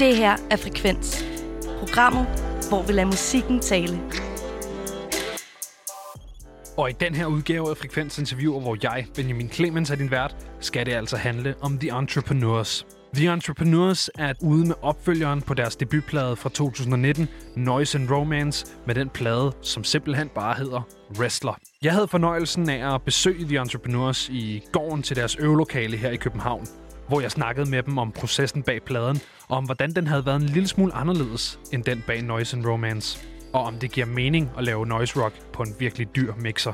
Det her er Frekvens. Programmet, hvor vi lader musikken tale. Og i den her udgave af Frekvens Interviewer, hvor jeg, Benjamin Clemens, er din vært, skal det altså handle om The Entrepreneurs. The Entrepreneurs er ude med opfølgeren på deres debutplade fra 2019, Noise and Romance, med den plade, som simpelthen bare hedder Wrestler. Jeg havde fornøjelsen af at besøge The Entrepreneurs i gården til deres øvelokale her i København, hvor jeg snakkede med dem om processen bag pladen, og om hvordan den havde været en lille smule anderledes end den bag Noise and Romance, og om det giver mening at lave noise rock på en virkelig dyr mixer.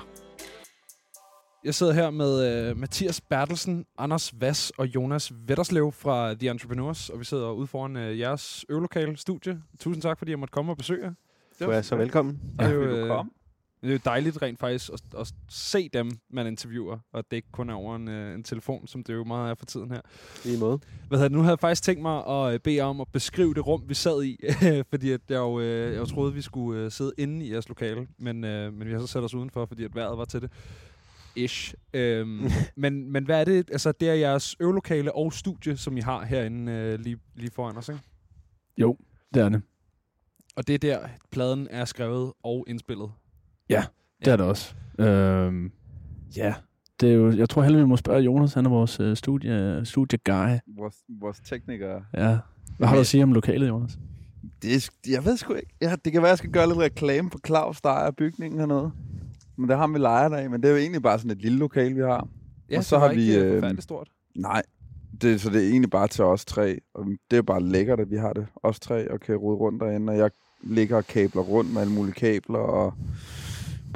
Jeg sidder her med uh, Mathias Bertelsen, Anders Vass og Jonas Vetterslev fra The Entrepreneurs, og vi sidder ude foran uh, jeres øvelokale studie. Tusind tak, fordi jeg måtte komme og besøge jer. Du er så velkommen. Det er jo, komme? Det er jo dejligt rent faktisk at, at se dem, man interviewer, og det ikke kun er over en, uh, en telefon, som det jo meget er for tiden her. Lige måde. Hvad hedder det? Nu havde jeg faktisk tænkt mig at øh, bede om at beskrive det rum, vi sad i, fordi at jeg, jo, øh, jeg jo troede, vi skulle øh, sidde inde i jeres lokale, men, øh, men vi har så sat os udenfor, fordi at vejret var til det. Ish. Øhm, men, men hvad er det? Altså, det er jeres øvelokale og studie, som I har herinde øh, lige, lige foran os, ikke? Jo, det er det. Og det er der, pladen er skrevet og indspillet. Det er det også. Øhm, ja, det er jo, jeg tror heller, vi må spørge Jonas, han er vores øh, studie, studie guy. Vores, vores teknikere. Ja. Hvad har du at sige om lokalet, Jonas? Det er, jeg ved sgu ikke. Ja, det kan være, jeg skal gøre lidt reklame på Claus, der ejer bygningen hernede. Men det har vi lejet af, men det er jo egentlig bare sådan et lille lokal, vi har. Ja, Og så det var har vi, ikke øh, øh, forfærdeligt stort. Nej, det, så det er egentlig bare til os tre. Og det er bare lækkert, at vi har det, os tre, og kan rode rundt derinde. Og jeg ligger og kabler rundt med alle mulige kabler, og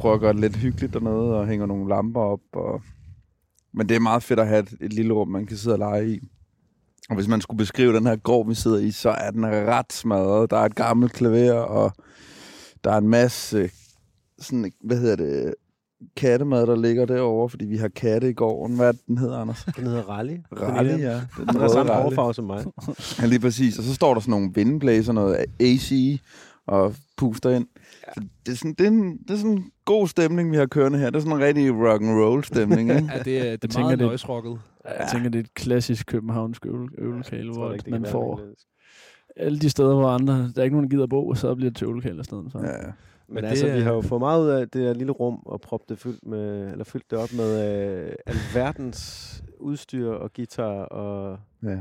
prøver at gøre det lidt hyggeligt dernede, og hænger nogle lamper op. Og... Men det er meget fedt at have et, et lille rum, man kan sidde og lege i. Og hvis man skulle beskrive den her gård, vi sidder i, så er den ret smadret. Der er et gammelt klaver, og der er en masse, sådan, hvad hedder det, kattemad, der ligger derovre, fordi vi har katte i gården. Hvad er det, den hedder, Anders? Den hedder Rally. Rally, ja. Det er den Den har samme hårfarve som mig. Ja, lige præcis. Og så står der sådan nogle vindblæser, noget AC, og puster ind. Ja. Det, er sådan, det, er en, det er sådan en god stemning, vi har kørende her. Det er sådan en rigtig rock and roll stemning, ikke? Ja, det, er- det er tænker, meget det- noise-rocket. Jeg tænker, det er et klassisk københavnsk øvel, øvelokale, Jeg tror hvor ikke, man får alle de steder, hvor andre, der er ikke nogen, der gider bo, og så bliver det til øvelokale i stedet. Så. Ja, ja. Men, Men det altså, vi har jo fået meget ud af det her lille rum og proppet det fyldt, med, eller fyldt det op med øh, alverdens udstyr og guitar. Og, ja.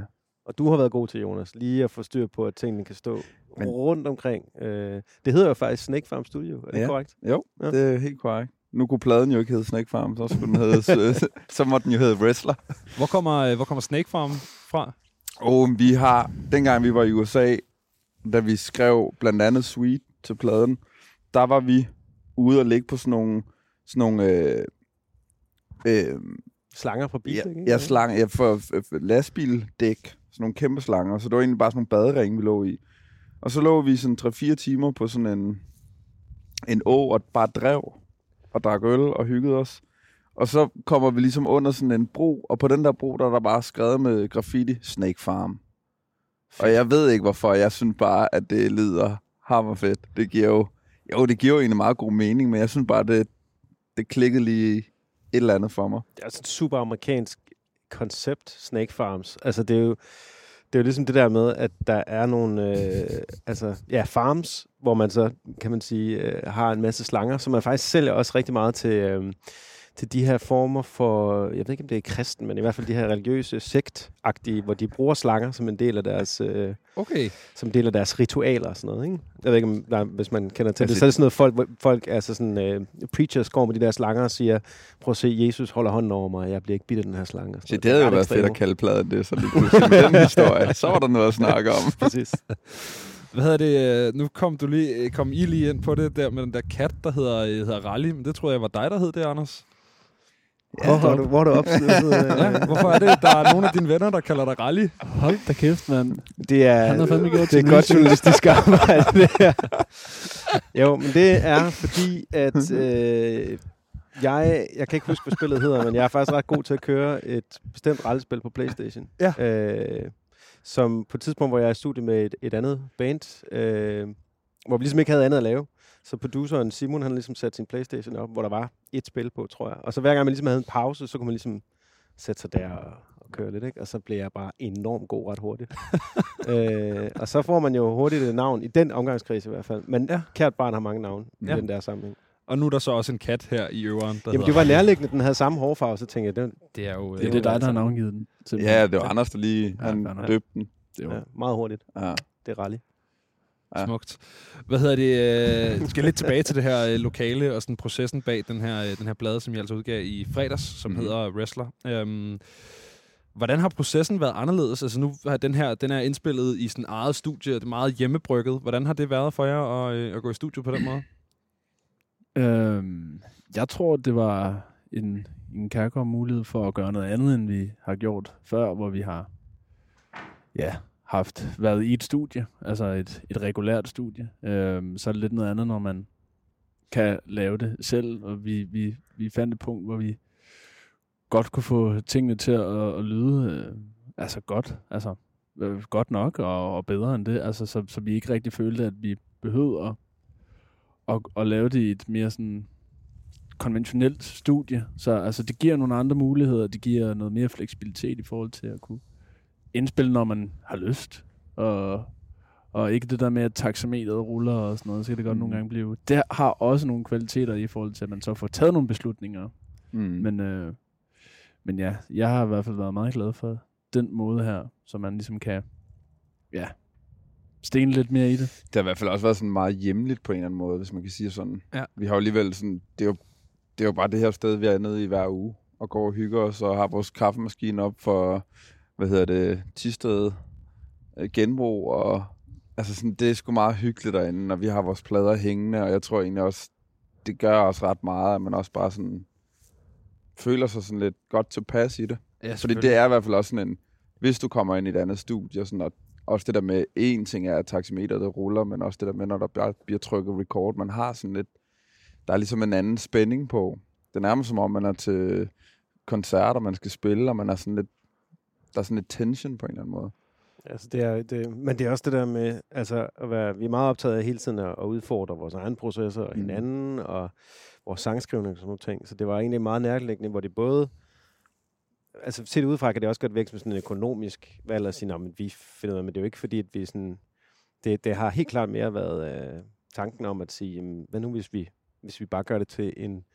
Og du har været god til, Jonas, lige at få styr på, at tingene kan stå Men- rundt omkring. Øh, det hedder jo faktisk Snake Farm Studio, er det Ja. korrekt? Jo, Ja. det er helt korrekt. Nu kunne pladen jo ikke hedde Snake Farm, så skulle den hedde, så, så måtte den jo hedde Wrestler. Hvor kommer, øh, hvor kommer Snake Farm fra? Og vi har, dengang vi var i USA, da vi skrev blandt andet Sweet til pladen, der var vi ude og ligge på sådan nogle, sådan nogle øh, øh, Slanger fra ja, Bibel, ja, slange, ja, for, for, for lastbildæk, sådan nogle kæmpe slanger, så det var egentlig bare sådan nogle baderinge, vi lå i. Og så lå vi sådan 3-4 timer på sådan en, en å og bare drev, og drak øl og hyggede os. Og så kommer vi ligesom under sådan en bro, og på den der bro, der er der bare skrevet med graffiti, Snake Farm. Og jeg ved ikke hvorfor, jeg synes bare, at det lyder hammerfedt. Det giver jo, jo, det giver jo egentlig meget god mening, men jeg synes bare, det, det klikkede lige et eller andet for mig. Det er også et super amerikansk koncept, Snake Farms. Altså, det er jo, det er jo ligesom det der med, at der er nogle øh, altså, ja, farms, hvor man så, kan man sige, øh, har en masse slanger, som man faktisk sælger også rigtig meget til, øh, til de her former for, jeg ved ikke, om det er kristen, men i hvert fald de her religiøse sektagtige, hvor de bruger slanger som en del af deres, øh, Okay. som del af deres ritualer og sådan noget, ikke? Jeg ved ikke, om der, hvis man kender til det. Altså- Så er det sådan noget, folk, folk altså sådan, øh, preachers går med de der slanger og siger, prøv at se, Jesus holder hånden over mig, og jeg bliver ikke bidt af den her slange. Så noget. det havde jo ret været fedt at kalde pladen det, så lige pludselig med den historie. Så var der noget at snakke om. Præcis. Hvad hedder det? øh, Nu kom, du lige, øh, kom I lige ind på det der med den der kat, der hedder, øh, hedder Rally. Men det tror jeg var dig, der hed det, Anders. Hvor har du, hvor har du opsnittet? Ja, hvorfor er det, der er nogle af dine venner, der kalder dig Rally? Hold da kæft, mand. Det er, Han har fandme gjort det er godt journalistisk arbejde, det her. Jo, men det er fordi, at øh, jeg, jeg kan ikke huske, hvad spillet hedder, men jeg er faktisk ret god til at køre et bestemt rallespil på Playstation. Ja. Øh, som på et tidspunkt, hvor jeg er i studie med et, et andet band, øh, hvor vi ligesom ikke havde andet at lave. Så produceren Simon, han ligesom satte sin Playstation op, hvor der var et spil på, tror jeg. Og så hver gang man ligesom havde en pause, så kunne man ligesom sætte sig der og, og køre lidt, ikke? og så bliver jeg bare enormt god ret hurtigt. øh, og så får man jo hurtigt et navn, i den omgangskreds i hvert fald. Men Ja. kært barn har mange navne ja. I den der sammenhæng. Og nu er der så også en kat her i øveren, der Jamen, det var nærliggende, den havde samme hårfarve, så tænkte jeg, det, Det er jo... Det er øh, det dig, der har navngivet den. Ja, det var Anders, der lige Ja, han døbte den. Det var, ja, meget hurtigt. Ja. Det er rally. Ja. Smukt. Hvad hedder det? Øh, skal lidt tilbage til det her øh, lokale og sådan processen bag den her, øh, den her blade, som jeg altså udgav i fredags, som mm-hmm. hedder Wrestler. Øhm, hvordan har processen været anderledes? Altså nu har den her den er indspillet i sådan eget studie, det er meget hjemmebrygget. Hvordan har det været for jer at, øh, at gå i studio på den måde? Øhm, jeg tror, det var en, en kærkom mulighed for at gøre noget andet, end vi har gjort før, hvor vi har ja, haft været i et studie, altså et, et regulært studie. øh, så er det lidt noget andet, når man kan lave det selv, og vi, vi, vi fandt et punkt, hvor vi godt kunne få tingene til at, at lyde øh, altså godt, altså øh, godt nok og, og bedre end det, altså så, så vi ikke rigtig følte, at vi behøvede at at, at lave det i et mere sådan konventionelt studie. Så altså, det giver nogle andre muligheder. Det giver noget mere fleksibilitet i forhold til at kunne indspille, når man har lyst. Og, og ikke det der med, at taxameteret ruller og sådan noget. Så kan det godt Mm. nogle gange blive... Det har også nogle kvaliteter i forhold til, at man så får taget nogle beslutninger. Mm. Men, øh, men ja, jeg har i hvert fald været meget glad for den måde her, så man ligesom kan ja, stene lidt mere i det. Det har i hvert fald også været sådan meget hjemligt på en eller anden måde, hvis man kan sige sådan. Ja. Vi har jo alligevel sådan, det er jo, det er jo bare det her sted, vi er nede i hver uge, og går og hygger os, og har vores kaffemaskine op for, hvad hedder det, Tisted øh, genbrug, og altså sådan, det er sgu meget hyggeligt derinde, når vi har vores plader hængende, og jeg tror egentlig også, det gør også ret meget, at man også bare sådan føler sig sådan lidt godt tilpas i det. Ja, Fordi det er i hvert fald også sådan en, hvis du kommer ind i et andet studie, sådan, og også det der med, en ting er, at taximeteret ruller, men også det der med, når der bliver trykket record, man har sådan lidt, der er ligesom en anden spænding på. Det er nærmest som om, man er til koncerter, man skal spille, og man er sådan lidt, der er sådan lidt tension på en eller anden måde. Altså, det er, det, men det er også det der med, altså, at være, vi er meget optaget af hele tiden at, at udfordre vores egen processer og Mm. hinanden, og vores sangskrivning og sådan nogle ting. Så det var egentlig meget nærliggende, hvor det både, altså set udefra kan det også godt vækst med sådan en økonomisk valg at sige, at vi finder ud af, men det er jo ikke fordi, at vi sådan, det, det har helt klart mere været øh, tanken om at sige, jamen, hvad nu hvis vi, hvis vi bare gør det til en,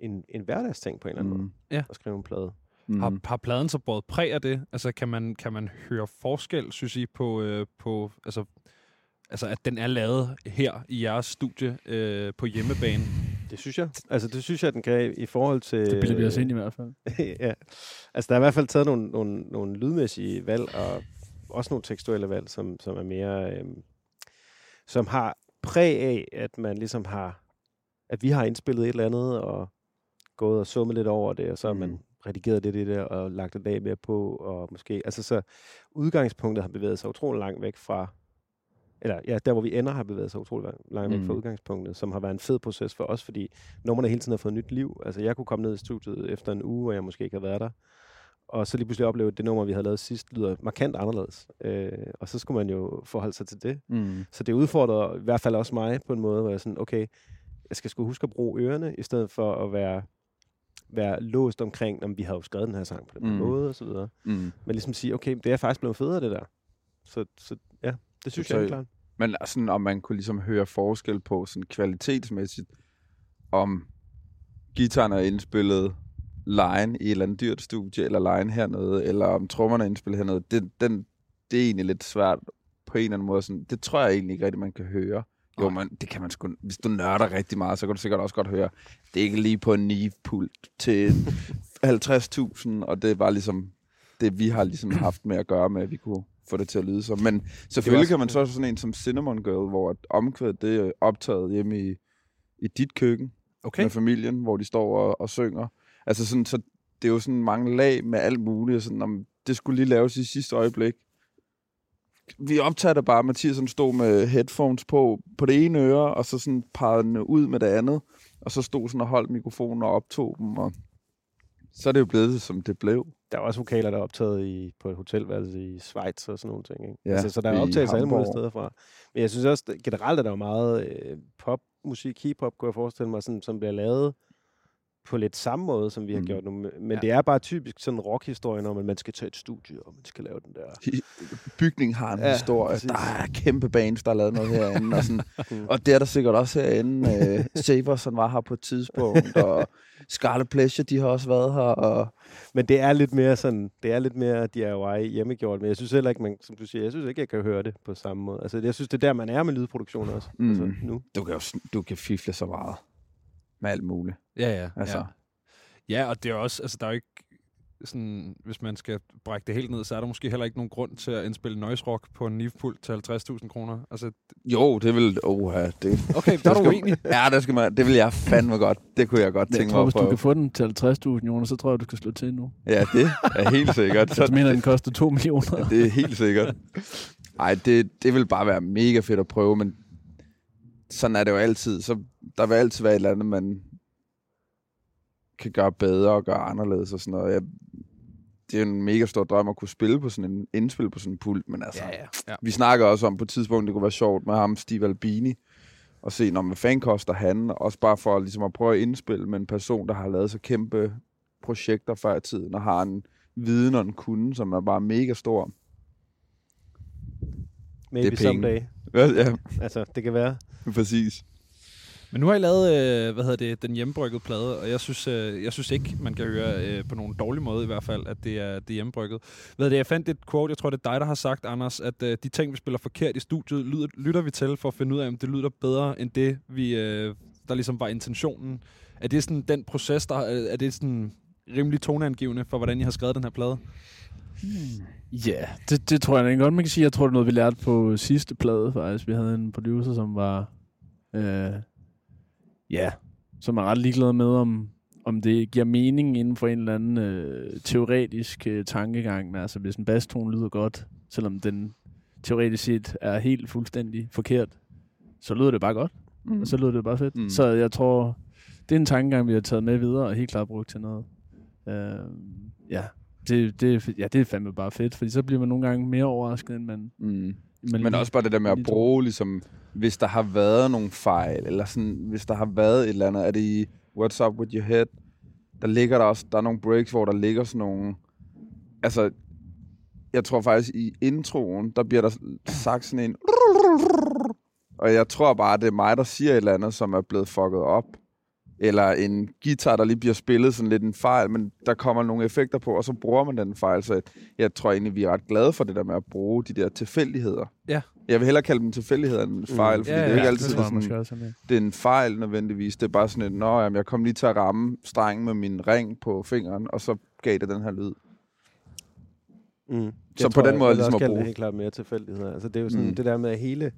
en, en hverdagsting på en eller anden mm. måde, Ja. at skrive en plade. Mm. Har, har pladen så båret præg af det? Altså, kan man, kan man høre forskel, synes I, på, øh, på altså, altså, at den er lavet her i jeres studie øh, på hjemmebane? Det synes jeg. Altså, det synes jeg, den kan i forhold til... Det bilder vi os ind i hvert fald. ja. Altså, der er i hvert fald taget nogle, nogle, nogle lydmæssige valg, og også nogle tekstuelle valg, som, som er mere... Øhm, som har præg af, at man ligesom har... At vi har indspillet et eller andet, og gået og summet lidt over det, og så har man Mm. Redigeret lidt i det, og lagt et lag mere på, og måske... Altså, så udgangspunktet har bevæget sig utrolig langt væk fra... Eller ja, der hvor vi ender har bevæget sig utrolig langt- væk fra Mm. udgangspunktet, som har været en fed proces for os, fordi nummerne hele tiden har fået nyt liv. Altså, jeg kunne komme ned i studiet efter en uge, hvor jeg måske ikke havde været der, og så lige pludselig opleve, at det nummer, vi havde lavet sidst, lyder markant anderledes. Øh, og så skulle man jo forholde sig til det. Mm. Så det udfordrer i hvert fald også mig på en måde, hvor jeg sådan, okay, jeg skal sgu huske at bruge ørerne, i stedet for at være, være låst omkring, om vi har jo skrevet den her sang på den Mm. måde, og så videre. Mm. Men ligesom sige, okay, det er faktisk blevet federe, det der. Så, så ja, det synes Så- jeg er klart. Men sådan, om man kunne ligesom høre forskel på sådan kvalitetsmæssigt, om gitaren er indspillet line i et eller andet dyrt studie, eller line hernede, eller om trommerne er indspillet hernede, det, den, det er egentlig lidt svært på en eller anden måde. Sådan, det tror jeg egentlig ikke rigtig, man kan høre. Jo, man, det kan man sgu, hvis du nørder rigtig meget, så kan du sikkert også godt høre, det er ikke lige på en Neve-pult til 50.000, og det er bare ligesom det, vi har ligesom haft med at gøre med, at vi kunne få det til at lyde som. Men selvfølgelig også- kan man så sådan en som Cinnamon Girl, hvor omkvædet det er optaget hjemme i, i dit køkken Okay. med familien, hvor de står og, og synger. Altså sådan, så det er jo sådan mange lag med alt muligt, og sådan, om det skulle lige laves i sidste øjeblik. Vi optager det bare, Mathias han stod med headphones på, på det ene øre, og så sådan pegede den ud med det andet, og så stod sådan og holdt mikrofonen og optog dem, og så er det jo blevet, som det blev. Der er også vokaler, der er optaget i, på et hotelværelse i Schweiz og sådan nogle ting. Ikke? Ja, altså, så der er optagelser alle mulige steder fra. Men jeg synes også, generelt er der jo meget øh, popmusik, hiphop, kunne jeg forestille mig, sådan, som bliver lavet på lidt samme måde, som vi har Mm. gjort nu. Men Ja. det er bare typisk sådan en rock-historie at man skal tage et studie, og man skal lave den der... Bygningen har en ja, historie. præcis. Der er kæmpe bands, der har lavet noget herinde. Og, sådan, Mm. og det er der sikkert også herinde. Øh, Saber, som var her på et tidspunkt. Og Scarlet Pleasure, de har også været her. Og Men det er lidt mere sådan, det er lidt mere DIY hjemmegjort, men jeg synes heller ikke, man, som du siger, jeg synes ikke, jeg kan høre det på samme måde. Altså, jeg synes, det er der, man er med lydproduktion også. Mm. Altså, nu. du kan jo du kan fifle så meget med alt muligt. Ja, ja. Altså. Ja. ja, og det er også, altså der er jo ikke sådan, hvis man skal brække det helt ned, så er der måske heller ikke nogen grund til at indspille noise rock på en Neve-pult til 50.000 kroner. Altså, Jo, det vil... Oh, ja, det, okay, der er du uenig. Ja, det, skal man, det vil jeg fandme godt. Det kunne jeg godt Jeg tænke tror, mig hvis at du prøve. kan få den til 50.000 kroner, så tror jeg, du skal slå til nu. Ja, det er helt sikkert. Så mener, den koster 2 millioner. det er helt sikkert. Ej, det, det vil bare være mega fedt at prøve, men sådan er det jo altid. Så der vil altid være et eller andet, man kan gøre bedre og gøre anderledes og sådan noget. Jeg, det er en mega stor drøm at kunne spille på sådan en indspil på sådan en pult, men altså, Ja, ja. ja. vi snakker også om på et tidspunkt, det kunne være sjovt med ham, Steve Albini, og se, når hvad fanden koster han, også bare for ligesom at prøve at indspille med en person, der har lavet så kæmpe projekter før i tiden, og har en viden og en kunde, som er bare mega stor. Maybe penge. someday. Ja, ja Altså, det kan være. præcis. Men nu har I lavet, øh, hvad hedder det, den hjemmebryggede plade, og jeg synes, øh, jeg synes ikke, man kan høre øh, på nogen dårlig måde i hvert fald, at det er, det er hjemmebrygget. Hvad det, jeg fandt et quote, jeg tror det er dig, der har sagt, Anders, at øh, de ting, vi spiller forkert i studiet, lyder, lytter vi til for at finde ud af, om det lyder bedre end det, vi, øh, der ligesom var intentionen. Er det sådan den proces, der er det sådan rimelig toneangivende for, hvordan I har skrevet den her plade? Ja, det, det tror jeg egentlig godt, man kan sige. Jeg tror, det er noget, vi lærte på sidste plade, faktisk. Vi havde en producer, som var... Øh, ja, som er ret ligeglad med, om, om det giver mening inden for en eller anden øh, teoretisk øh, tankegang. Men altså, hvis en basstone lyder godt, selvom den teoretisk set er helt fuldstændig forkert, så lyder det bare godt. Mm. Og så lyder det bare fedt. Mm. Mm. Så jeg tror, det er en tankegang, vi har taget med videre, og helt klart brugt til noget. Øh, ja, det, det, ja, det er fandme bare fedt, fordi så bliver man nogle gange mere overrasket, end man... Mm. man Men også bare det der med at bruge, ligesom, hvis der har været nogle fejl, eller sådan, hvis der har været et eller andet, er det i What's Up With Your Head, der ligger der også, der er nogle breaks, hvor der ligger sådan nogle, altså, jeg tror faktisk i introen, der bliver der sagt sådan en, og jeg tror bare, det er mig, der siger et eller andet, som er blevet fucket op, eller en guitar, der lige bliver spillet sådan lidt en fejl, men der kommer nogle effekter på, og så bruger man den fejl, så jeg tror egentlig, vi er ret glade for det der med at bruge de der tilfældigheder. Ja. Jeg vil hellere kalde dem tilfældigheder end en fejl, Mm. fordi Ja, det er ja, ikke ja, altid det jeg sådan, er. det er en fejl nødvendigvis. Det er bare sådan et, nå, jamen, jeg kom lige til at ramme strengen med min ring på fingeren, og så gav det den her lyd. Mm. Så på den jeg måde vil ligesom også at bruge- det helt klart mere tilfældigheder. Altså, det er jo sådan, Mm. mm. det der med at hele...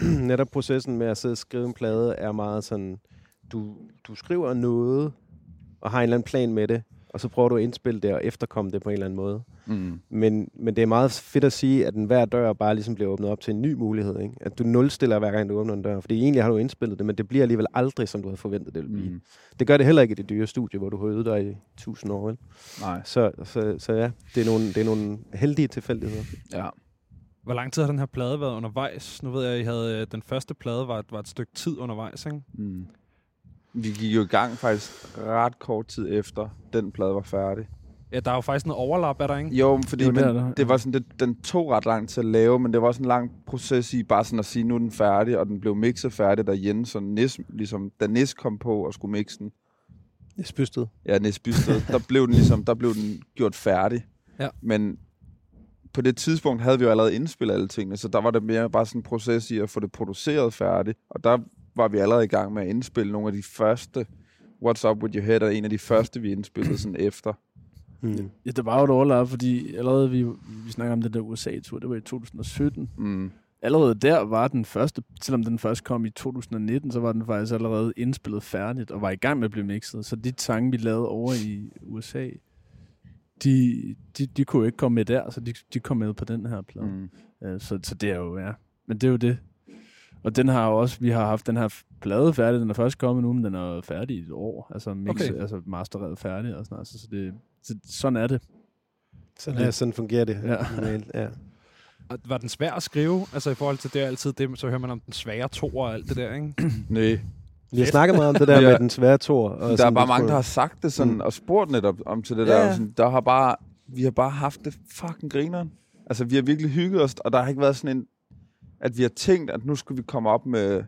netop processen med at sidde og skrive en plade er meget sådan... Du, du skriver noget, og har en eller anden plan med det, og så prøver du at indspille det og efterkomme det på en eller anden måde. Mm. Men, men det er meget fedt at sige, at en hver dør bare ligesom bliver åbnet op til en ny mulighed. Ikke? At du nulstiller hver gang, du åbner en dør. Fordi egentlig har du indspillet det, men det bliver alligevel aldrig, som du havde forventet, det ville blive. Mm. Det gør det heller ikke i det dyre studie, hvor du har øvet dig i tusind år. Vel? Nej. Så, så, så ja, det er, nogle, det er nogle heldige tilfældigheder. Ja. Hvor lang tid har den her plade været undervejs? Nu ved jeg, at I havde, øh, den første plade var, et- var et stykke tid undervejs, ikke? Mm. Vi gik jo i gang faktisk ret kort tid efter, den plade var færdig. Ja, der er jo faktisk noget overlap, er der ikke? Jo, fordi Jo, det men, er der. det var sådan, det, den tog ret lang tid at lave, men det var sådan en lang proces i bare sådan at sige, nu er den færdig, og den blev mixet færdig, da Jens og Nis, ligesom, da Nis kom på og skulle mixe den, Jeg spystede. ja, Nis Bysted, der blev den ligesom, der blev den gjort færdig. Ja. Men på det tidspunkt havde vi jo allerede indspillet alle tingene, så der var det mere bare sådan en proces i at få det produceret færdigt, og der var vi allerede i gang med at indspille nogle af de første, What's Up With Your Head er en af de første, vi indspillede sådan efter. Mm. Ja, det var jo et overlap, fordi allerede vi, vi snakker om den der USA-tur, det var i 2017. Mm. Allerede der var den første, selvom den først kom i 2019, så var den faktisk allerede indspillet færdigt og var i gang med at blive mixet. Så de sange, vi lavede over i USA, de, de, de kunne jo ikke komme med der, så de, de kom med på den her plade. Mm. Øh, så, så det er jo, ja. Men det er jo det. Og den har jo også, vi har haft den her plade færdig, den er først kommet nu, men den er færdig i et år. Altså, mix, Okay. altså mastereret færdig og sådan noget. Så, så, det, så sådan er det. Sådan, ja, sådan fungerer det. Ja. normalt, ja. Og Var den svær at skrive? Altså i forhold til det er altid det, så hører man om den svære to og alt det der, ikke? Nej. Vi har snakket meget om det der Ja. med den svære tor. Og der er bare mange, der har sagt det sådan, mm. og spurgt netop om til det Ja, der. Sådan, der har bare, vi har bare haft det fucking grineren. Altså, vi har virkelig hygget os, og der har ikke været sådan en, at vi har tænkt, at nu skal vi komme op med,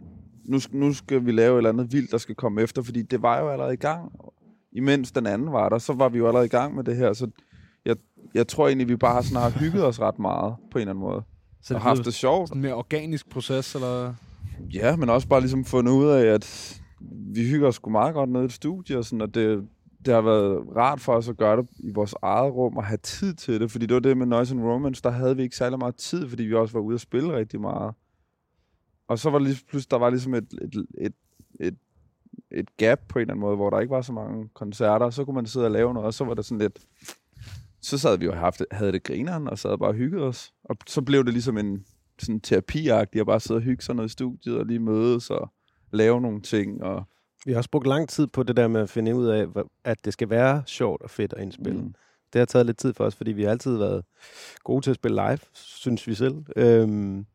nu skal, nu skal vi lave et eller andet vildt, der skal komme efter, fordi det var jo allerede i gang. Imens den anden var der, så var vi jo allerede i gang med det her, så jeg, jeg tror egentlig, vi bare har, sådan, har hygget os ret meget på en eller anden måde. Så det haft er det sjovt. sådan en mere organisk proces, eller? Ja, men også bare ligesom fundet ud af, at vi hygger os sgu meget godt nede i et studie, og, sådan, og det, det har været rart for os at gøre det i vores eget rum og have tid til det, fordi det var det med Noise and Romance, der havde vi ikke særlig meget tid, fordi vi også var ude at spille rigtig meget. Og så var det lige pludselig, der var ligesom et, et, et, et, et gap på en eller anden måde, hvor der ikke var så mange koncerter, og så kunne man sidde og lave noget, og så var det sådan lidt, så sad vi jo haft, havde det grineren, og sad bare og hyggede os. Og så blev det ligesom en sådan terapiagtig, at bare sidde og hygge sig noget i studiet, og lige mødes og lave nogle ting. Og, vi har også brugt lang tid på det der med at finde ud af, at det skal være sjovt og fedt at indspille. Mm. Det har taget lidt tid for os, fordi vi har altid været gode til at spille live, synes vi selv. Øhm,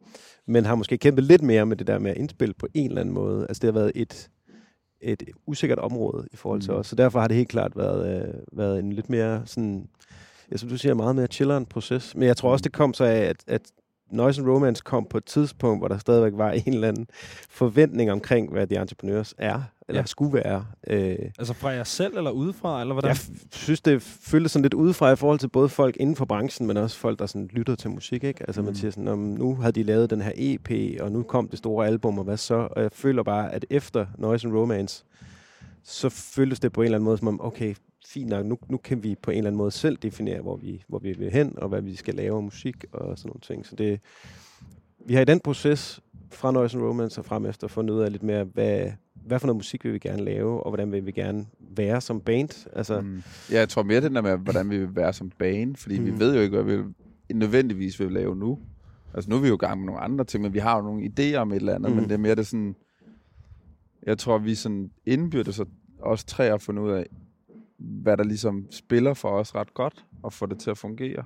men har måske kæmpet lidt mere med det der med at indspille på en eller anden måde. Altså det har været et, et usikkert område i forhold til Mm. os. Så derfor har det helt klart været, øh, været en lidt mere sådan, ja, som du siger, meget mere chilleren proces. Men jeg tror også, det kom så af, at, at Noise and Romance kom på et tidspunkt, hvor der stadigvæk var en eller anden forventning omkring, hvad The Entrepreneurs er, eller Ja. skulle være. Øh, Altså fra jer selv, eller udefra, eller hvordan? jeg synes, det føltes sådan lidt udefra i forhold til både folk inden for branchen, men også folk, der sådan lytter til musik. Ikke? Altså mm. man siger sådan, om nu havde de lavet den her EP, og nu kom det store album, og hvad så? Og jeg føler bare, at efter Noise and Romance, så føltes det på en eller anden måde som om, okay, fint nok, nu, nu kan vi på en eller anden måde selv definere, hvor vi, hvor vi vil hen, og hvad vi skal lave af musik og sådan nogle ting. Så det, vi har i den proces fra Noise and Romance og frem efter fundet ud af lidt mere, hvad, hvad for noget musik vil vi gerne lave, og hvordan vil vi gerne være som band. Altså, mm. Ja, jeg tror mere den der med, hvordan vi vil være som band, fordi mm. vi ved jo ikke, hvad vi nødvendigvis vil lave nu. Altså nu er vi jo i gang med nogle andre ting, men vi har jo nogle idéer om et eller andet, mm. Men det er mere det sådan, jeg tror, vi sådan indbyrdes os tre har fundet ud af, hvad der ligesom spiller for os ret godt, og få det til at fungere.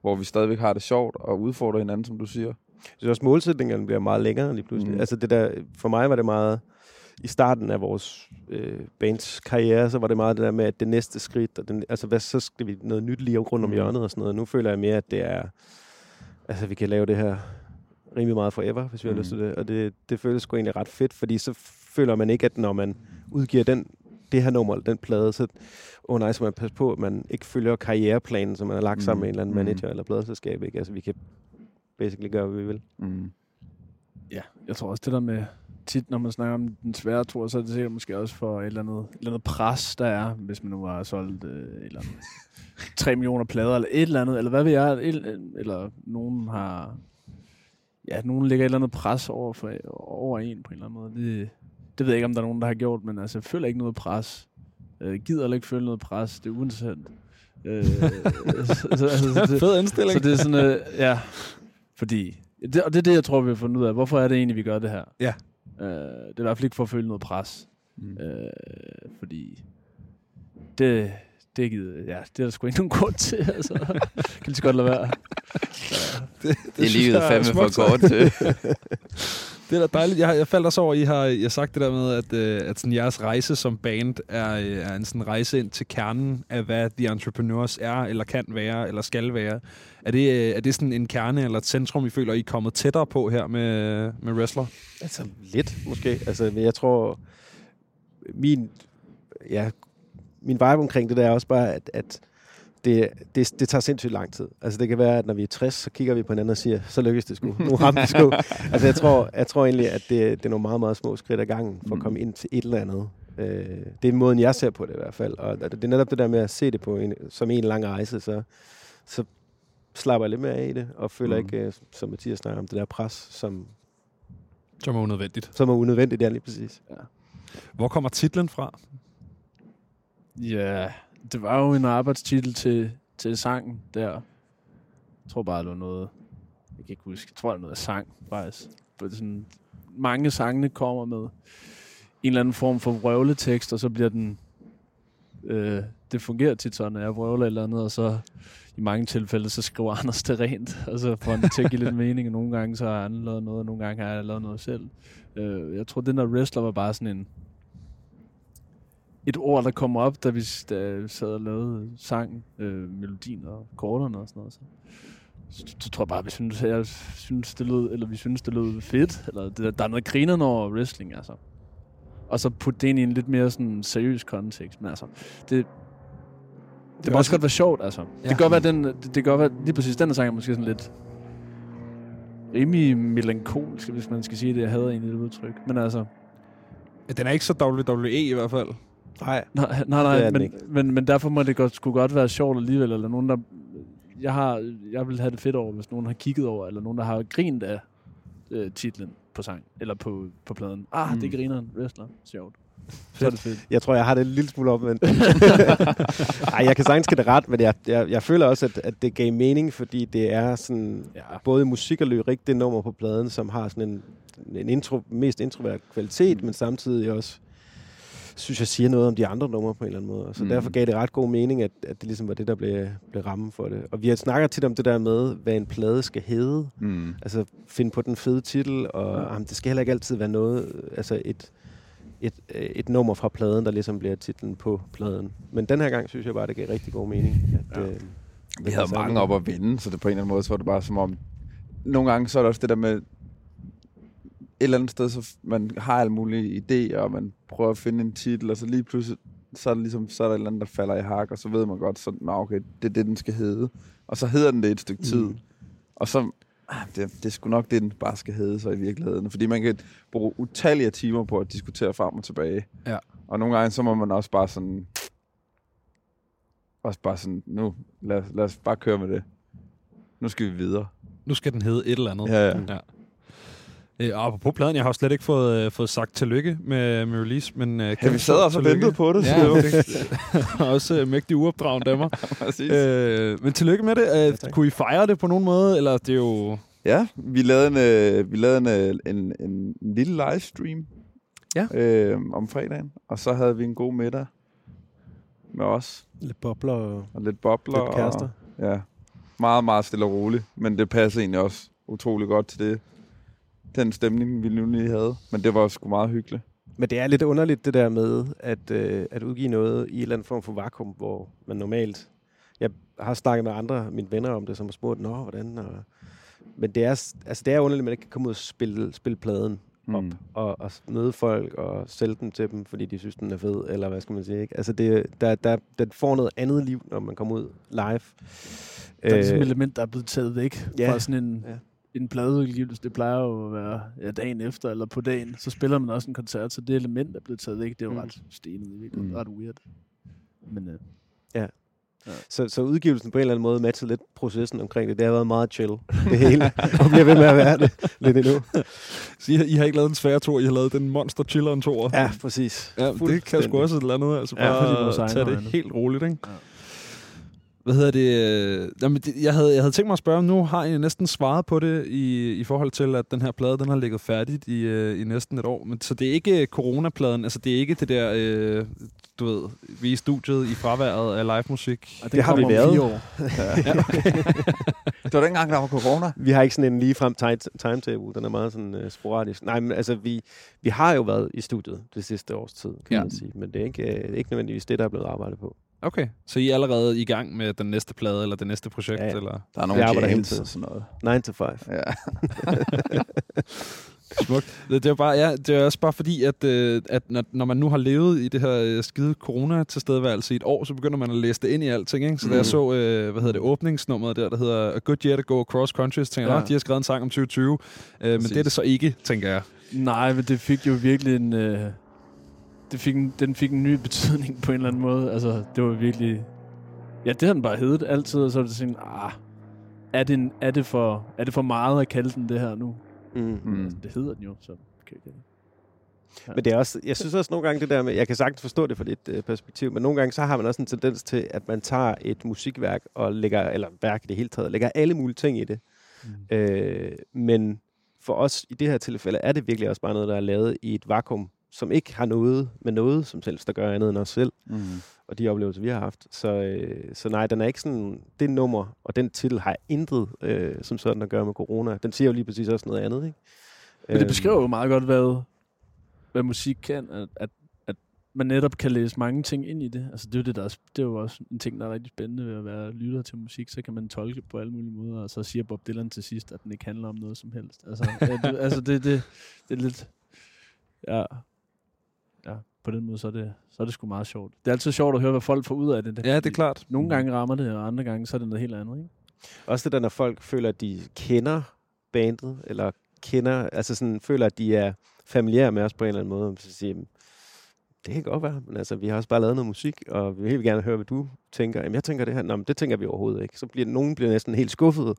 Hvor vi stadigvæk har det sjovt og udfordrer hinanden, som du siger. Synes også, målsætningerne bliver meget længere lige pludselig. Mm. Mm. Altså det der, for mig var det meget, i starten af vores øh, bands karriere, så var det meget det der med, at det næste skridt, og den, altså hvad, så skal vi noget nyt lige rundt om Mm. hjørnet og sådan noget. Nu føler jeg mere, at det er, altså vi kan lave det her rimelig meget forever, hvis vi har Mm. lyst til det. Og det, det føles sgu egentlig ret fedt, fordi så føler man ikke, at når man udgiver den, det her nummer, den plade, så åh oh nej, så man passe på, at man ikke følger karriereplanen, som man har lagt sammen Mm. med en eller anden Mm. manager eller pladeselskab. Ikke? Altså vi kan basically gøre, hvad vi vil. Mm. Ja, jeg tror også det der med, tit når man snakker om den svære tur, så er det sikkert måske også for et eller andet, et eller andet pres, der er, hvis man nu har solgt øh, et eller andet 3 millioner plader, eller et eller andet, eller hvad ved jeg, et, eller nogen har, ja, nogen lægger et eller andet pres over, for, over en på en eller anden måde. Det, det ved jeg ikke, om der er nogen, der har gjort, men altså, jeg føler ikke noget pres. Øh, gider heller ikke føle noget pres. Det er uinteressant. Øh, så, så, altså, så, det, Fed indstilling. så det er sådan, øh, ja, fordi, det, og det er det, jeg tror, vi har fundet ud af. Hvorfor er det egentlig, vi gør det her? Ja. Øh, det er i hvert fald ikke for at føle noget pres. Mm. Øh, fordi det, det, gider, ja, det er der sgu ikke nogen grund til. Altså. kan lige så godt lade være. det, Det er synes livet jeg er fandme for godt til. Det er da dejligt. Jeg, jeg faldt også over, at I har, I har sagt det der med, at, øh, at sådan, jeres rejse som band er, øh, er en sådan rejse ind til kernen af, hvad The Entrepreneurs er, eller kan være, eller skal være. Er det, øh, er det sådan en kerne eller et centrum, I føler, I er kommet tættere på her med, med Wrestler? Altså lidt, måske. Altså, men jeg tror, min, ja, min vibe omkring det der er også bare, at, at det, det, det tager sindssygt lang tid. Altså det kan være, at når vi er 60, så kigger vi på hinanden og siger, så lykkes det sgu. Nu ramte det sgu. altså jeg tror, jeg tror egentlig, at det, det er nogle meget, meget små skridt ad gangen for at Mm. komme ind til et eller andet. Øh, det er måden, jeg ser på det i hvert fald. Og det er netop det der med at se det på en, som en lang rejse, så, så slapper jeg lidt mere af i det, og føler Mm. ikke, øh, som Mathias snakker om, det der pres, som, Som er unødvendigt. som er unødvendigt, ja lige præcis. Hvor kommer titlen fra? Ja, det var jo en arbejdstitel til, til sangen der. Jeg tror bare, det var noget... Jeg kan ikke huske. Jeg tror, det er noget af sang, faktisk. Det er sådan, mange sangene kommer med en eller anden form for vrøvletekst, og så bliver den... Øh, det fungerer tit sådan, at jeg vrøvler et eller andet, og så i mange tilfælde, så skriver Anders det rent, og så får han til at give lidt mening, og nogle gange så har han lavet noget, og nogle gange har jeg lavet noget selv. Øh, jeg tror, den der wrestler var bare sådan en, et ord, der kommer op, da vi, da sad og lavede sang, øh, melodien og akkorderne og sådan noget. Så, så, så tror jeg bare, vi synes, jeg synes, det lød, eller vi synes, det lød fedt. Eller det, der er noget griner over wrestling, altså. Og så putte det ind i en lidt mere sådan seriøs kontekst. Men altså, det, det må også godt være sjovt, altså. Ja. Det kan godt være, den, det, det kan godt være, lige præcis den her sang er måske sådan lidt rimelig melankolsk, hvis man skal sige det. Jeg hader egentlig det udtryk. Men altså, Den er ikke så WWE i hvert fald. Nej, nej, nej, Det nej den men, ikke. men, men derfor må det godt, skulle godt være sjovt alligevel, eller nogen, der... Jeg, har, jeg vil have det fedt over, hvis nogen har kigget over, eller nogen, der har grint af øh, titlen på sang, eller på, på pladen. Ah, mm. det griner en wrestler. Sjovt. Så er det fedt. jeg tror, jeg har det en lille smule omvendt. Nej, jeg kan sagtens give det ret, men jeg, jeg, jeg føler også, at, at det gav mening, fordi det er sådan, Ja. både musik og lyrik, det nummer på pladen, som har sådan en, en intro, mest introvert kvalitet, mm. men samtidig også, synes jeg, siger noget om de andre numre på en eller anden måde. Så Mm. mm. derfor gav det ret god mening, at, at det ligesom var det, der blev, blev rammen for det. Og vi har snakket tit om det der med, hvad en plade skal hedde. Mm. Altså finde på den fede titel, og ja. jamen, det skal heller ikke altid være noget, altså et, et, et nummer fra pladen, der ligesom bliver titlen på pladen. Men den her gang synes jeg bare, det gav rigtig god mening. At, Ja. øh, Vi havde mange op at vinde, så det på en eller anden måde, så var det bare som om... Nogle gange så er det også det der med... Et eller andet sted, så man har alle mulige idéer, og man prøver at finde en titel, og så lige pludselig, så er, det ligesom, så er der et eller andet, der falder i hak, og så ved man godt, så, Nå, okay, det er det, den skal hedde. Og så hedder den det et stykke tid. Mm. Og så, ah, det, det er sgu nok det, den bare skal hedde så i virkeligheden. Fordi man kan bruge utallige timer på at diskutere frem og tilbage. Ja. Og nogle gange, så må man også bare sådan... Også bare sådan, nu, lad, lad os bare køre med det. Nu skal vi videre. Nu skal den hedde et eller andet. Ja, ja. ja. Øh, og på pladen, jeg har slet ikke fået, øh, fået sagt tillykke med, med release, men... Øh, Ja, vi sad også og ventede på det. Ja, så- det er også øh, mægtig uopdragende af mig. Præcis. øh, men tillykke med det. Øh, tak. kunne I fejre det på nogen måde, eller det er jo... Ja, vi lavede en, øh, vi lavede en, øh, en, en, en lille livestream Ja. øh, om fredagen, og så havde vi en god middag med os, Lidt bobler og og lidt bobler. lidt kærester. Og, ja, meget, meget stille og roligt, men det passer egentlig også utrolig godt til det, den stemning, vi nu lige havde. Men det var sgu meget hyggeligt. Men det er lidt underligt det der med at, øh, at udgive noget i en eller anden form for vakuum, hvor man normalt... Jeg har snakket med andre af mine venner om det, som har spurgt, nå, hvordan... Og, men det er, altså, det er underligt, at man ikke kan komme ud og spille, spille pladen op Mm. og, og møde folk og sælge den til dem, fordi de synes, den er fed, eller hvad skal man sige, ikke? Altså, det, der, der, den får noget andet liv, når man kommer ud live. Der er ligesom et Øh, element, der er blevet taget væk ja. fra sådan en, Ja. En pladeudgivelse. Det plejer jo at være ja, dagen efter eller på dagen. Så spiller man også en koncert, så det element er blevet taget væk. Det er jo Mm. ret stenet i virkeligheden. Mm. Ret weird. Men øh, Så, så udgivelsen på en eller anden måde matchede lidt processen omkring det. Det har været meget chill, det hele, og bliver ved med at være det lidt endnu. Så I, har- I har ikke lavet en svær tur, I har lavet den monster chilleren tur. Ja, præcis. Ja, det kan sgu også et eller andet. Altså Ja, bare egne tage det øjne. helt roligt, ikke? Ja. Hvad hedder det? øh, Jamen, det jeg, havde, jeg havde tænkt mig at spørge, nu har I næsten svaret på det i, i forhold til, at den her plade, den har ligget færdigt i, øh, i næsten et år. Men, så det er ikke coronapladen, altså det er ikke det der, øh, du ved, vi er i studiet i fraværet af live musik. og Det har vi været. fire år. Det var dengang, der var corona. Vi har ikke sådan en ligefrem ti- timetable. Den er meget sådan uh, sporadisk. Nej, men altså, vi, vi har jo været i studiet det sidste års tid, kan Ja. ja. man sige. Men det er ikke, uh, ikke nødvendigvis det, der er blevet arbejdet på. Okay, så I er allerede i gang med den næste plade, eller det næste projekt? Ja. Eller? Der er nogle arbejder hele tiden. og sådan noget. 9 to 5. Ja. Smukt. Det, det er bare, ja, det er også bare fordi, at, øh, at når, når man nu har levet i det her øh, skide corona tilstedeværelse i et år, så begynder man at læse det ind i alting. Ikke? Så mm. da jeg Mm. så, øh, hvad hedder det, åbningsnummeret der, der hedder A Good Year to Go Across Countries, tænker jeg, Ja. de har skrevet en sang om 2020. Øh, men det er det så ikke, tænker jeg. Nej, men det fik jo virkelig en... Øh, det fik en, den fik en ny betydning på en eller anden måde. Altså, det var virkelig... Ja, det har den bare heddet altid, og så er det sådan, ah, er det, en, er, det for, er det for meget at kalde den det her nu? Mm. Mm. Altså, det hedder den jo, så kan jeg ikke Ja. Men det er også, jeg synes også nogle gange det der med, jeg kan sagtens forstå det fra dit øh, perspektiv, men nogle gange så har man også en tendens til, at man tager et musikværk og lægger, eller værk i det hele taget, lægger alle mulige ting i det. Mm. Øh, men for os i det her tilfælde er det virkelig også bare noget, der er lavet i et vakuum, som ikke har noget med noget som helst der gør andet end os selv, Mm. og de oplevelser, vi har haft. Så, øh, så nej, den er ikke sådan, det nummer og den titel har intet øh, som sådan at gøre med corona. Den siger jo lige præcis også noget andet, ikke? Men det Øhm, beskriver jo meget godt, hvad, hvad musik kan. At, at, at man netop kan læse mange ting ind i det. Altså, det er jo, det, der er, det er jo også en ting, der er rigtig spændende ved at være lytter til musik. Så kan man tolke på alle mulige måder, og så siger Bob Dylan til sidst, at den ikke handler om noget som helst. Altså, det, altså det, det, det er lidt... Ja, ja, på den måde, så er, det, så er det sgu meget sjovt. Det er altid sjovt at høre, hvad folk får ud af det. Ja, det er klart. Nogle gange rammer det, og andre gange, så er det noget helt andet, ikke? Også det der, når folk føler, at de kender bandet, eller kender, altså sådan, føler, at de er familiære med os på en eller anden måde. Så siger, "Jamen, det kan godt være, men altså, vi har også bare lavet noget musik, og vi vil helt gerne høre, hvad du tænker. Jamen, jeg tænker det her. Nå, men det tænker vi overhovedet ikke. Så bliver nogen bliver næsten helt skuffet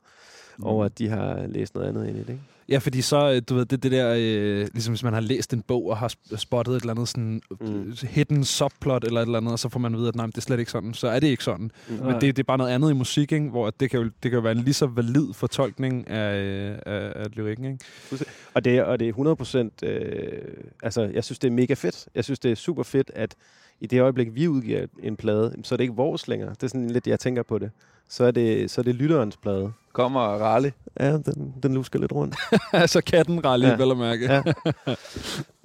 mm. over, at de har læst noget andet ind i det. Ikke? Ja, fordi så, øh, du ved, det, det der, øh, ligesom hvis man har læst en bog og har sp- spottet et eller andet sådan Mm. mm. hidden subplot eller et eller andet, og så får man at vide, at nej, men det er slet ikke sådan. Så er det ikke sådan. Mm. Men det, det er bare noget andet i musik, ikke? hvor at det kan, jo, det kan jo være en lige så valid fortolkning af, øh, af, af lyrikken. Ikke? Og det, er- og det er 100 procent, øh, altså jeg synes, det er mega fedt. Jeg synes, det er super fedt, at i det øjeblik, vi udgiver en plade, så er det ikke vores længere. Det er sådan lidt, jeg tænker på det. Så er det, så er det lytterens plade. Kommer Raleigh. Ja, den, den lusker lidt rundt. altså katten rally, Ja. vel at mærke. Ja.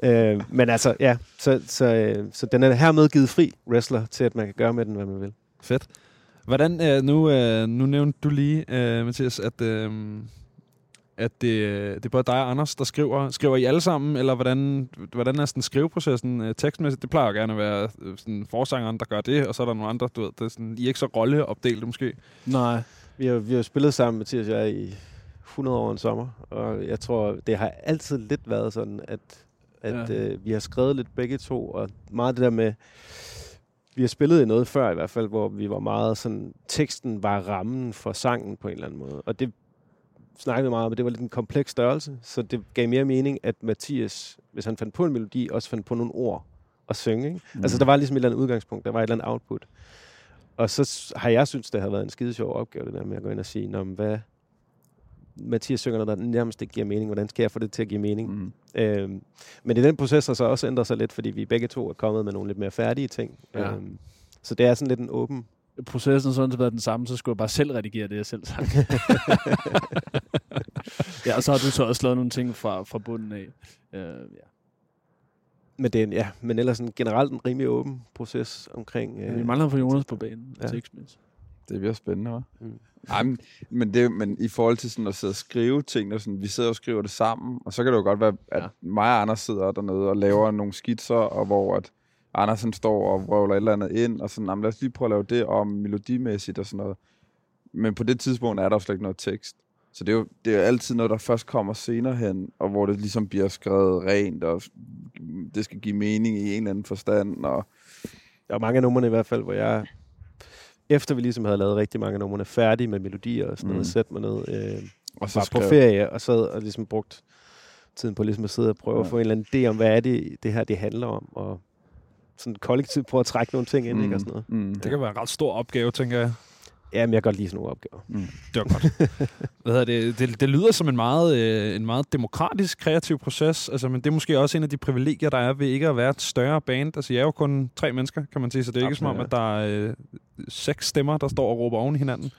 øh, men altså, ja, så, så, øh, så den er hermed givet fri, wrestler, til at man kan gøre med den, hvad man vil. Fedt. Hvordan, øh, nu, øh, nu nævnte du lige, øh, Mathias, at, øh, at det, øh, det er både dig og Anders, der skriver. Skriver I alle sammen, eller hvordan, hvordan er sådan skriveprocessen øh, tekstmæssigt? Det plejer jo gerne at være øh, sådan forsangeren, der gør det, og så er der nogle andre, du ved, det er sådan, I er ikke så rolleopdelt måske. Nej. Vi har, vi har spillet sammen, Mathias og jeg, i 100 år en sommer, og jeg tror, det har altid lidt været sådan, at, at ja. øh, vi har skrevet lidt begge to, og meget det der med, vi har spillet i noget før i hvert fald, hvor vi var meget sådan, teksten var rammen for sangen på en eller anden måde, og det snakkede meget om, at det var lidt en kompleks størrelse, så det gav mere mening, at Mathias, hvis han fandt på en melodi, også fandt på nogle ord at synge. Ikke? Mm. Altså der var ligesom et eller andet udgangspunkt, der var et eller andet output. Og så har jeg synes, det har været en skide sjov opgave, det der med at gå ind og sige, Nå, hvad, Mathias synger noget, der nærmest ikke giver mening. Hvordan skal jeg få det til at give mening? Mm. Øhm, men i den proces har så også ændret sig lidt, fordi vi begge to er kommet med nogle lidt mere færdige ting. Ja. Øhm, så det er sådan lidt en åben... Processen sådan set været den samme, så skulle jeg bare selv redigere det, jeg selv sagt. ja, og så har du så også lavet nogle ting fra, fra bunden af. Uh, ja. Men, det er en, ja, men ellers en generelt en rimelig åben proces omkring... Men vi mangler for Jonas på banen. Ja. Ja. Det bliver spændende, hva'? Mm. Ej, men, men, det, men i forhold til sådan at sidde og skrive ting, og sådan, vi sidder og skriver det sammen, og så kan det jo godt være, at Ja. ja. mig og Anders sidder dernede og laver nogle skitser, og hvor at Anders han står og vrøvler et eller andet ind, og sådan, "Jamen, lad os lige prøve at lave det om melodimæssigt og sådan noget. Men på det tidspunkt er der jo slet ikke noget tekst. Så det er jo det er altid noget, der først kommer senere hen, og hvor det ligesom bliver skrevet rent, og det skal give mening i en eller anden forstand, og Der er mange af numrene i hvert fald, hvor jeg... Efter vi ligesom havde lavet rigtig mange af numrene færdige med melodier og sådan noget, Mm. sætte mig ned, øh, og så var på skrev- ferie og sad og ligesom brugt tiden på ligesom at sidde og prøve. Ja. at få en eller anden idé om, hvad er det, det her det handler om, og sådan kollektivt prøve at trække nogle ting ind, mm. ikke, og sådan noget. Mm. Det kan være en ret stor opgave, tænker jeg. Ja, men jeg kan godt lide sådan nogle opgaver. Det var godt. Hvad hedder det? Det, det lyder som en meget, øh, en meget demokratisk, kreativ proces, altså, men det er måske også en af de privilegier, der er ved ikke at være et større band. Altså, jeg er jo kun tre mennesker, kan man sige, så det er ikke Absolut, som om, at der er øh, seks stemmer, der står og råber oven i hinanden.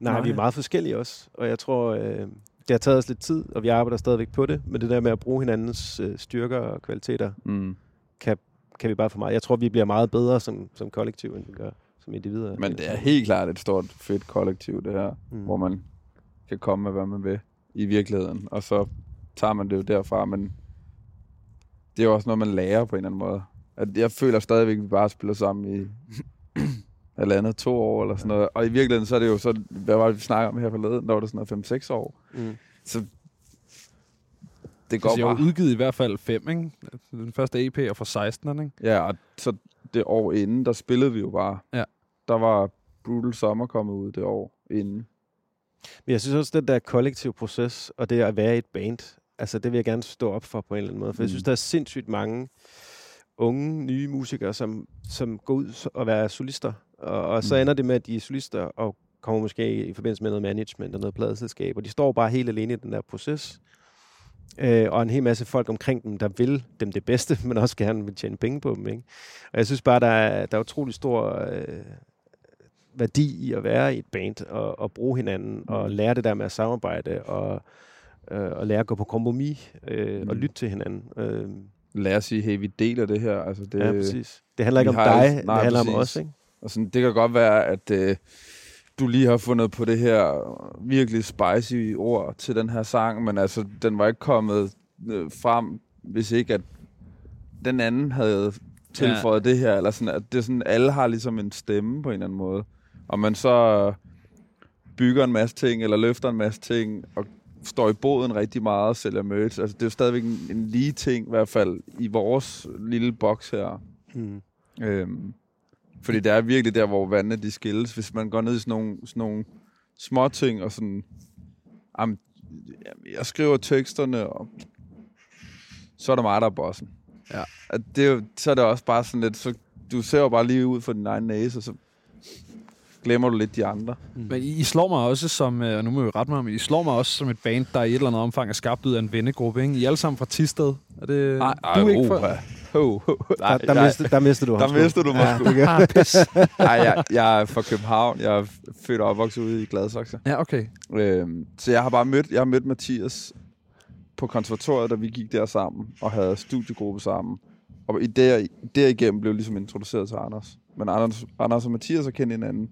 Nej, Nej. vi er meget forskellige også, og jeg tror, øh, det har taget os lidt tid, og vi arbejder stadigvæk på det, men det der med at bruge hinandens øh, styrker og kvaliteter, Mm. kan vi bare for meget. Jeg tror, vi bliver meget bedre som, som kollektiv, end vi gør som individer. Men det er helt klart et stort, fedt kollektiv, det her. Mm. Mm. Hvor man kan komme med, hvad man vil i virkeligheden. Og så tager man det jo derfra, men det er jo også noget, man lærer på en eller anden måde. At jeg føler stadigvæk, at vi bare spiller sammen i halvandet, to år eller sådan noget. Og i virkeligheden, så er det jo så, hvad var det, vi snakker om her forleden? Der var det sådan noget 5-6 år. Mm. Så det går Altså, jeg har bare. jo udgivet i hvert fald fem, ikke? Den første EP er fra 16, ikke? Ja, og så det år inden, der spillede vi jo bare. Ja. Der var Brutal Summer kommet ud det år inden. Men jeg synes også, den der kollektiv proces, og det at være i et band, altså det vil jeg gerne stå op for på en eller anden måde. For mm. jeg synes, der er sindssygt mange unge, nye musikere, som, som går ud og være solister. Og, og så Mm. ender det med, at de er solister og kommer måske i forbindelse med noget management og noget pladeselskab. Og de står bare helt alene i den der proces. Øh, og en hel masse folk omkring dem, der vil dem det bedste, men også gerne vil tjene penge på dem. Ikke? Og jeg synes bare, der er, der er utrolig stor øh, værdi i at være i et band og, og bruge hinanden og lære det der med at samarbejde og, øh, og lære at gå på kompromis øh, og Mm. lytte til hinanden. Øh, lære at sige, hey, vi deler det her. Altså, det, Ja, præcis. Det handler ikke om dig, det handler om præcis. os, ikke? Og sådan, det kan godt være, at øh, du lige har fundet på det her virkelig spicy ord til den her sang, men altså, den var ikke kommet øh, frem, hvis ikke at den anden havde tilføjet ja. det her, eller sådan, at det er sådan, alle har ligesom en stemme på en eller anden måde. Og man så bygger en masse ting, eller løfter en masse ting, og står i båden rigtig meget og sælger merch. Altså, det er jo stadigvæk en, en lige ting, i hvert fald i vores lille boks her. Mm. Øhm, fordi det er virkelig der, hvor vandene de skilles. Hvis man går ned i sådan nogle, sådan nogle små ting, og sådan... Jamen, jeg skriver teksterne, og så er det mig, der er bossen. Ja. At det er jo, så er det også bare sådan lidt... Så, du ser jo bare lige ud for din egen næse, og så glemmer du lidt de andre. Men I, I slår mig også som, øh, og nu må jeg rette mig, men I slår mig også som et band, der i et eller andet omfang er skabt ud af en vennegruppe, ikke? I er alle sammen fra Tisted. Er det, du er ikke fra... Ho, ho. Der, der, mistede, der mistede du ham der sgu. mistede du mig sgu. det gør- Ah, jeg, jeg er fra København. Jeg er født og opvokset ude i Gladsaxe. Ja, okay. Øhm, så jeg har bare mødt, jeg har mødt Mathias på konservatoriet, da vi gik der sammen og havde studiegruppe sammen. Og i der, derigennem blev jeg ligesom introduceret til Anders. Men Anders, Anders og Mathias har kendt hinanden,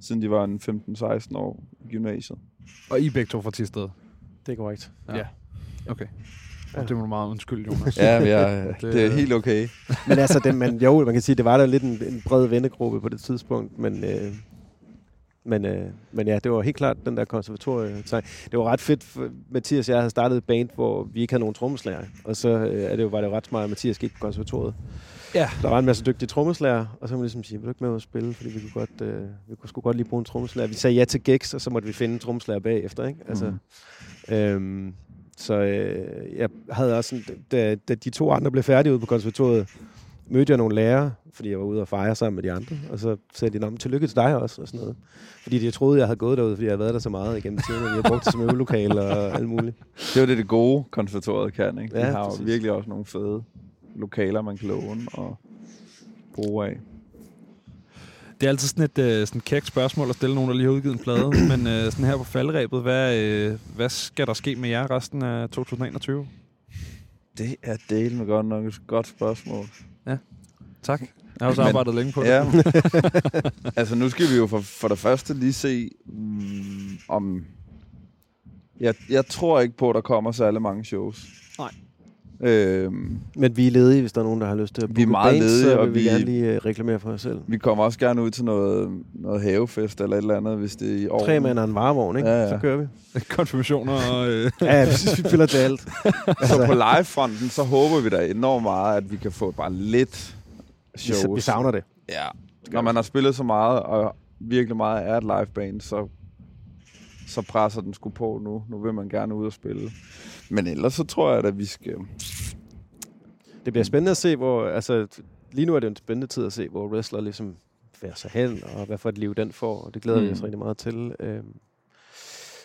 siden de var en 15-16 år i gymnasiet. Og I begge to fra Tisted. Det er korrekt. Ja. Okay. Ja. Det må du meget undskylde, Jonas. Ja, men jeg, Det- det er helt okay. Men altså, den, man, jo, man kan sige, det var der lidt en, en bred vennegruppe på det tidspunkt, men, øh, men, øh, men ja, det var helt klart den der konservatorie. Så det var ret fedt, for Mathias og jeg havde startet et band, hvor vi ikke havde nogen trommeslager, og så øh, er det jo, var det jo ret smart, at Mathias gik på konservatoriet. Ja. Der var en masse dygtige trommeslager, og så må man ligesom sige, vil du ikke med at spille, fordi vi kunne, godt, øh, vi kunne sgu godt lige bruge en trommeslager. Vi sagde ja til gigs, og så måtte vi finde en trommeslager bagefter, ikke? Altså, Mm. Øhm, så øh, jeg havde også sådan, da, da de to andre blev færdige ude på konservatoriet, mødte jeg nogle lærere, fordi jeg var ude og fejre sammen med de andre, og så sagde de, "Nå, men tillykke til dig også, og sådan noget. Fordi de troede, jeg havde gået derude, fordi jeg havde været der så meget igennem tiden, og vi havde brugt det som øvelokale og alt muligt. Det var det, det gode konservatoriet kan, ikke? De Ja, har jo præcis. virkelig også nogle fede lokaler, man kan låne og bruge af. Det er altid sådan et øh, sådan kægt spørgsmål at stille nogen, der lige har udgivet en plade. men øh, sådan her på faldrebet, hvad, øh, hvad skal der ske med jer resten af 2021? Det er del med godt nok et godt spørgsmål. Tak. Jeg har også Men- arbejdet længe på det. Ja. altså nu skal vi jo for, for det første lige se, mm, om... Jeg, jeg tror ikke på, at der kommer særlig mange shows. Nej. Øhm, Men vi er ledige, hvis der er nogen, der har lyst til at Vi er booke meget bands, ledige, så og vil vi, vi- gerne lige øh, reklamere for os selv. vi kommer også gerne ud til noget, noget havefest eller et eller andet, hvis det er i år. Tre mand og en varevogn, ikke? Ja, ja. Så kører vi. Konfirmationer og... Øh, Ja, ja, vi fylder til alt. Så på livefronten, så håber vi da enormt meget, at vi kan få bare lidt shows. vi savner det. Ja. Når man har spillet så meget, og virkelig meget er et liveband, så, så presser den sgu på nu. Nu vil man gerne ud og spille. Men ellers så tror jeg, at vi skal... Det bliver spændende at se, hvor... Altså, lige nu er det en spændende tid at se, hvor wrestler ligesom færder sig hen, og hvad for et liv den får, og det glæder mm. vi Mm. os rigtig meget til. Øhm,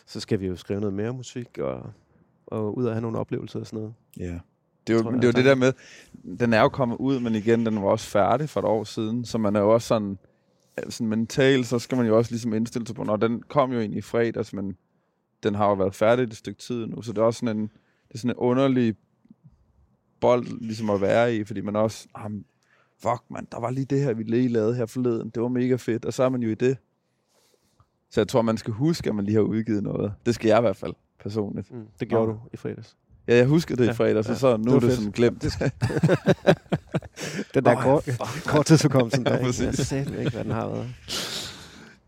så skal vi jo skrive noget mere musik, og, og ud og have nogle oplevelser og sådan noget. Ja. Det er jo, Tror det, tak. det der med, den er jo kommet ud, men igen, den var også færdig for et år siden, så man er jo også sådan, sådan mentalt, så skal man jo også ligesom indstille sig på, når den kom jo egentlig i fredags, men den har jo været færdig et stykke tid nu, så det er også sådan en, det er sådan en underlig bold ligesom at være i, fordi man også, ah, fuck man, der var lige det her, vi lige lavede her forleden, det var mega fedt, og så er man jo i det. Så jeg tror, man skal huske, at man lige har udgivet noget. Det skal jeg i hvert fald, personligt. Mm. Det gjorde Nå. du i fredags. Ja, jeg husker det Ja, i fredags, ja. og så nu Det er det fedt. sådan glemt. Den der Nå, kort, kort tidsudkommelse, der Ja, ikke? præcis. Jeg sagde ikke, hvad den har været.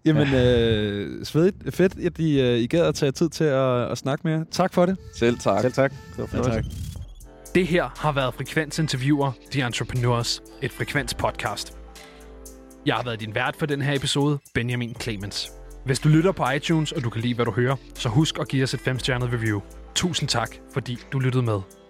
jamen, øh, svedigt, fedt, at I, øh, I gad at tage tid til at, at snakke med jer. Tak for det. Selv tak. Selv tak. Det var fornøjelse. Det her har været Frekvens Interviewer, The Entrepreneurs, et Frekvens podcast. Jeg har været din vært for den her episode, Benjamin Clemens. Hvis du lytter på iTunes, og du kan lide, hvad du hører, så husk at give os et 5-stjernet review. Tusind tak, fordi du lyttede med.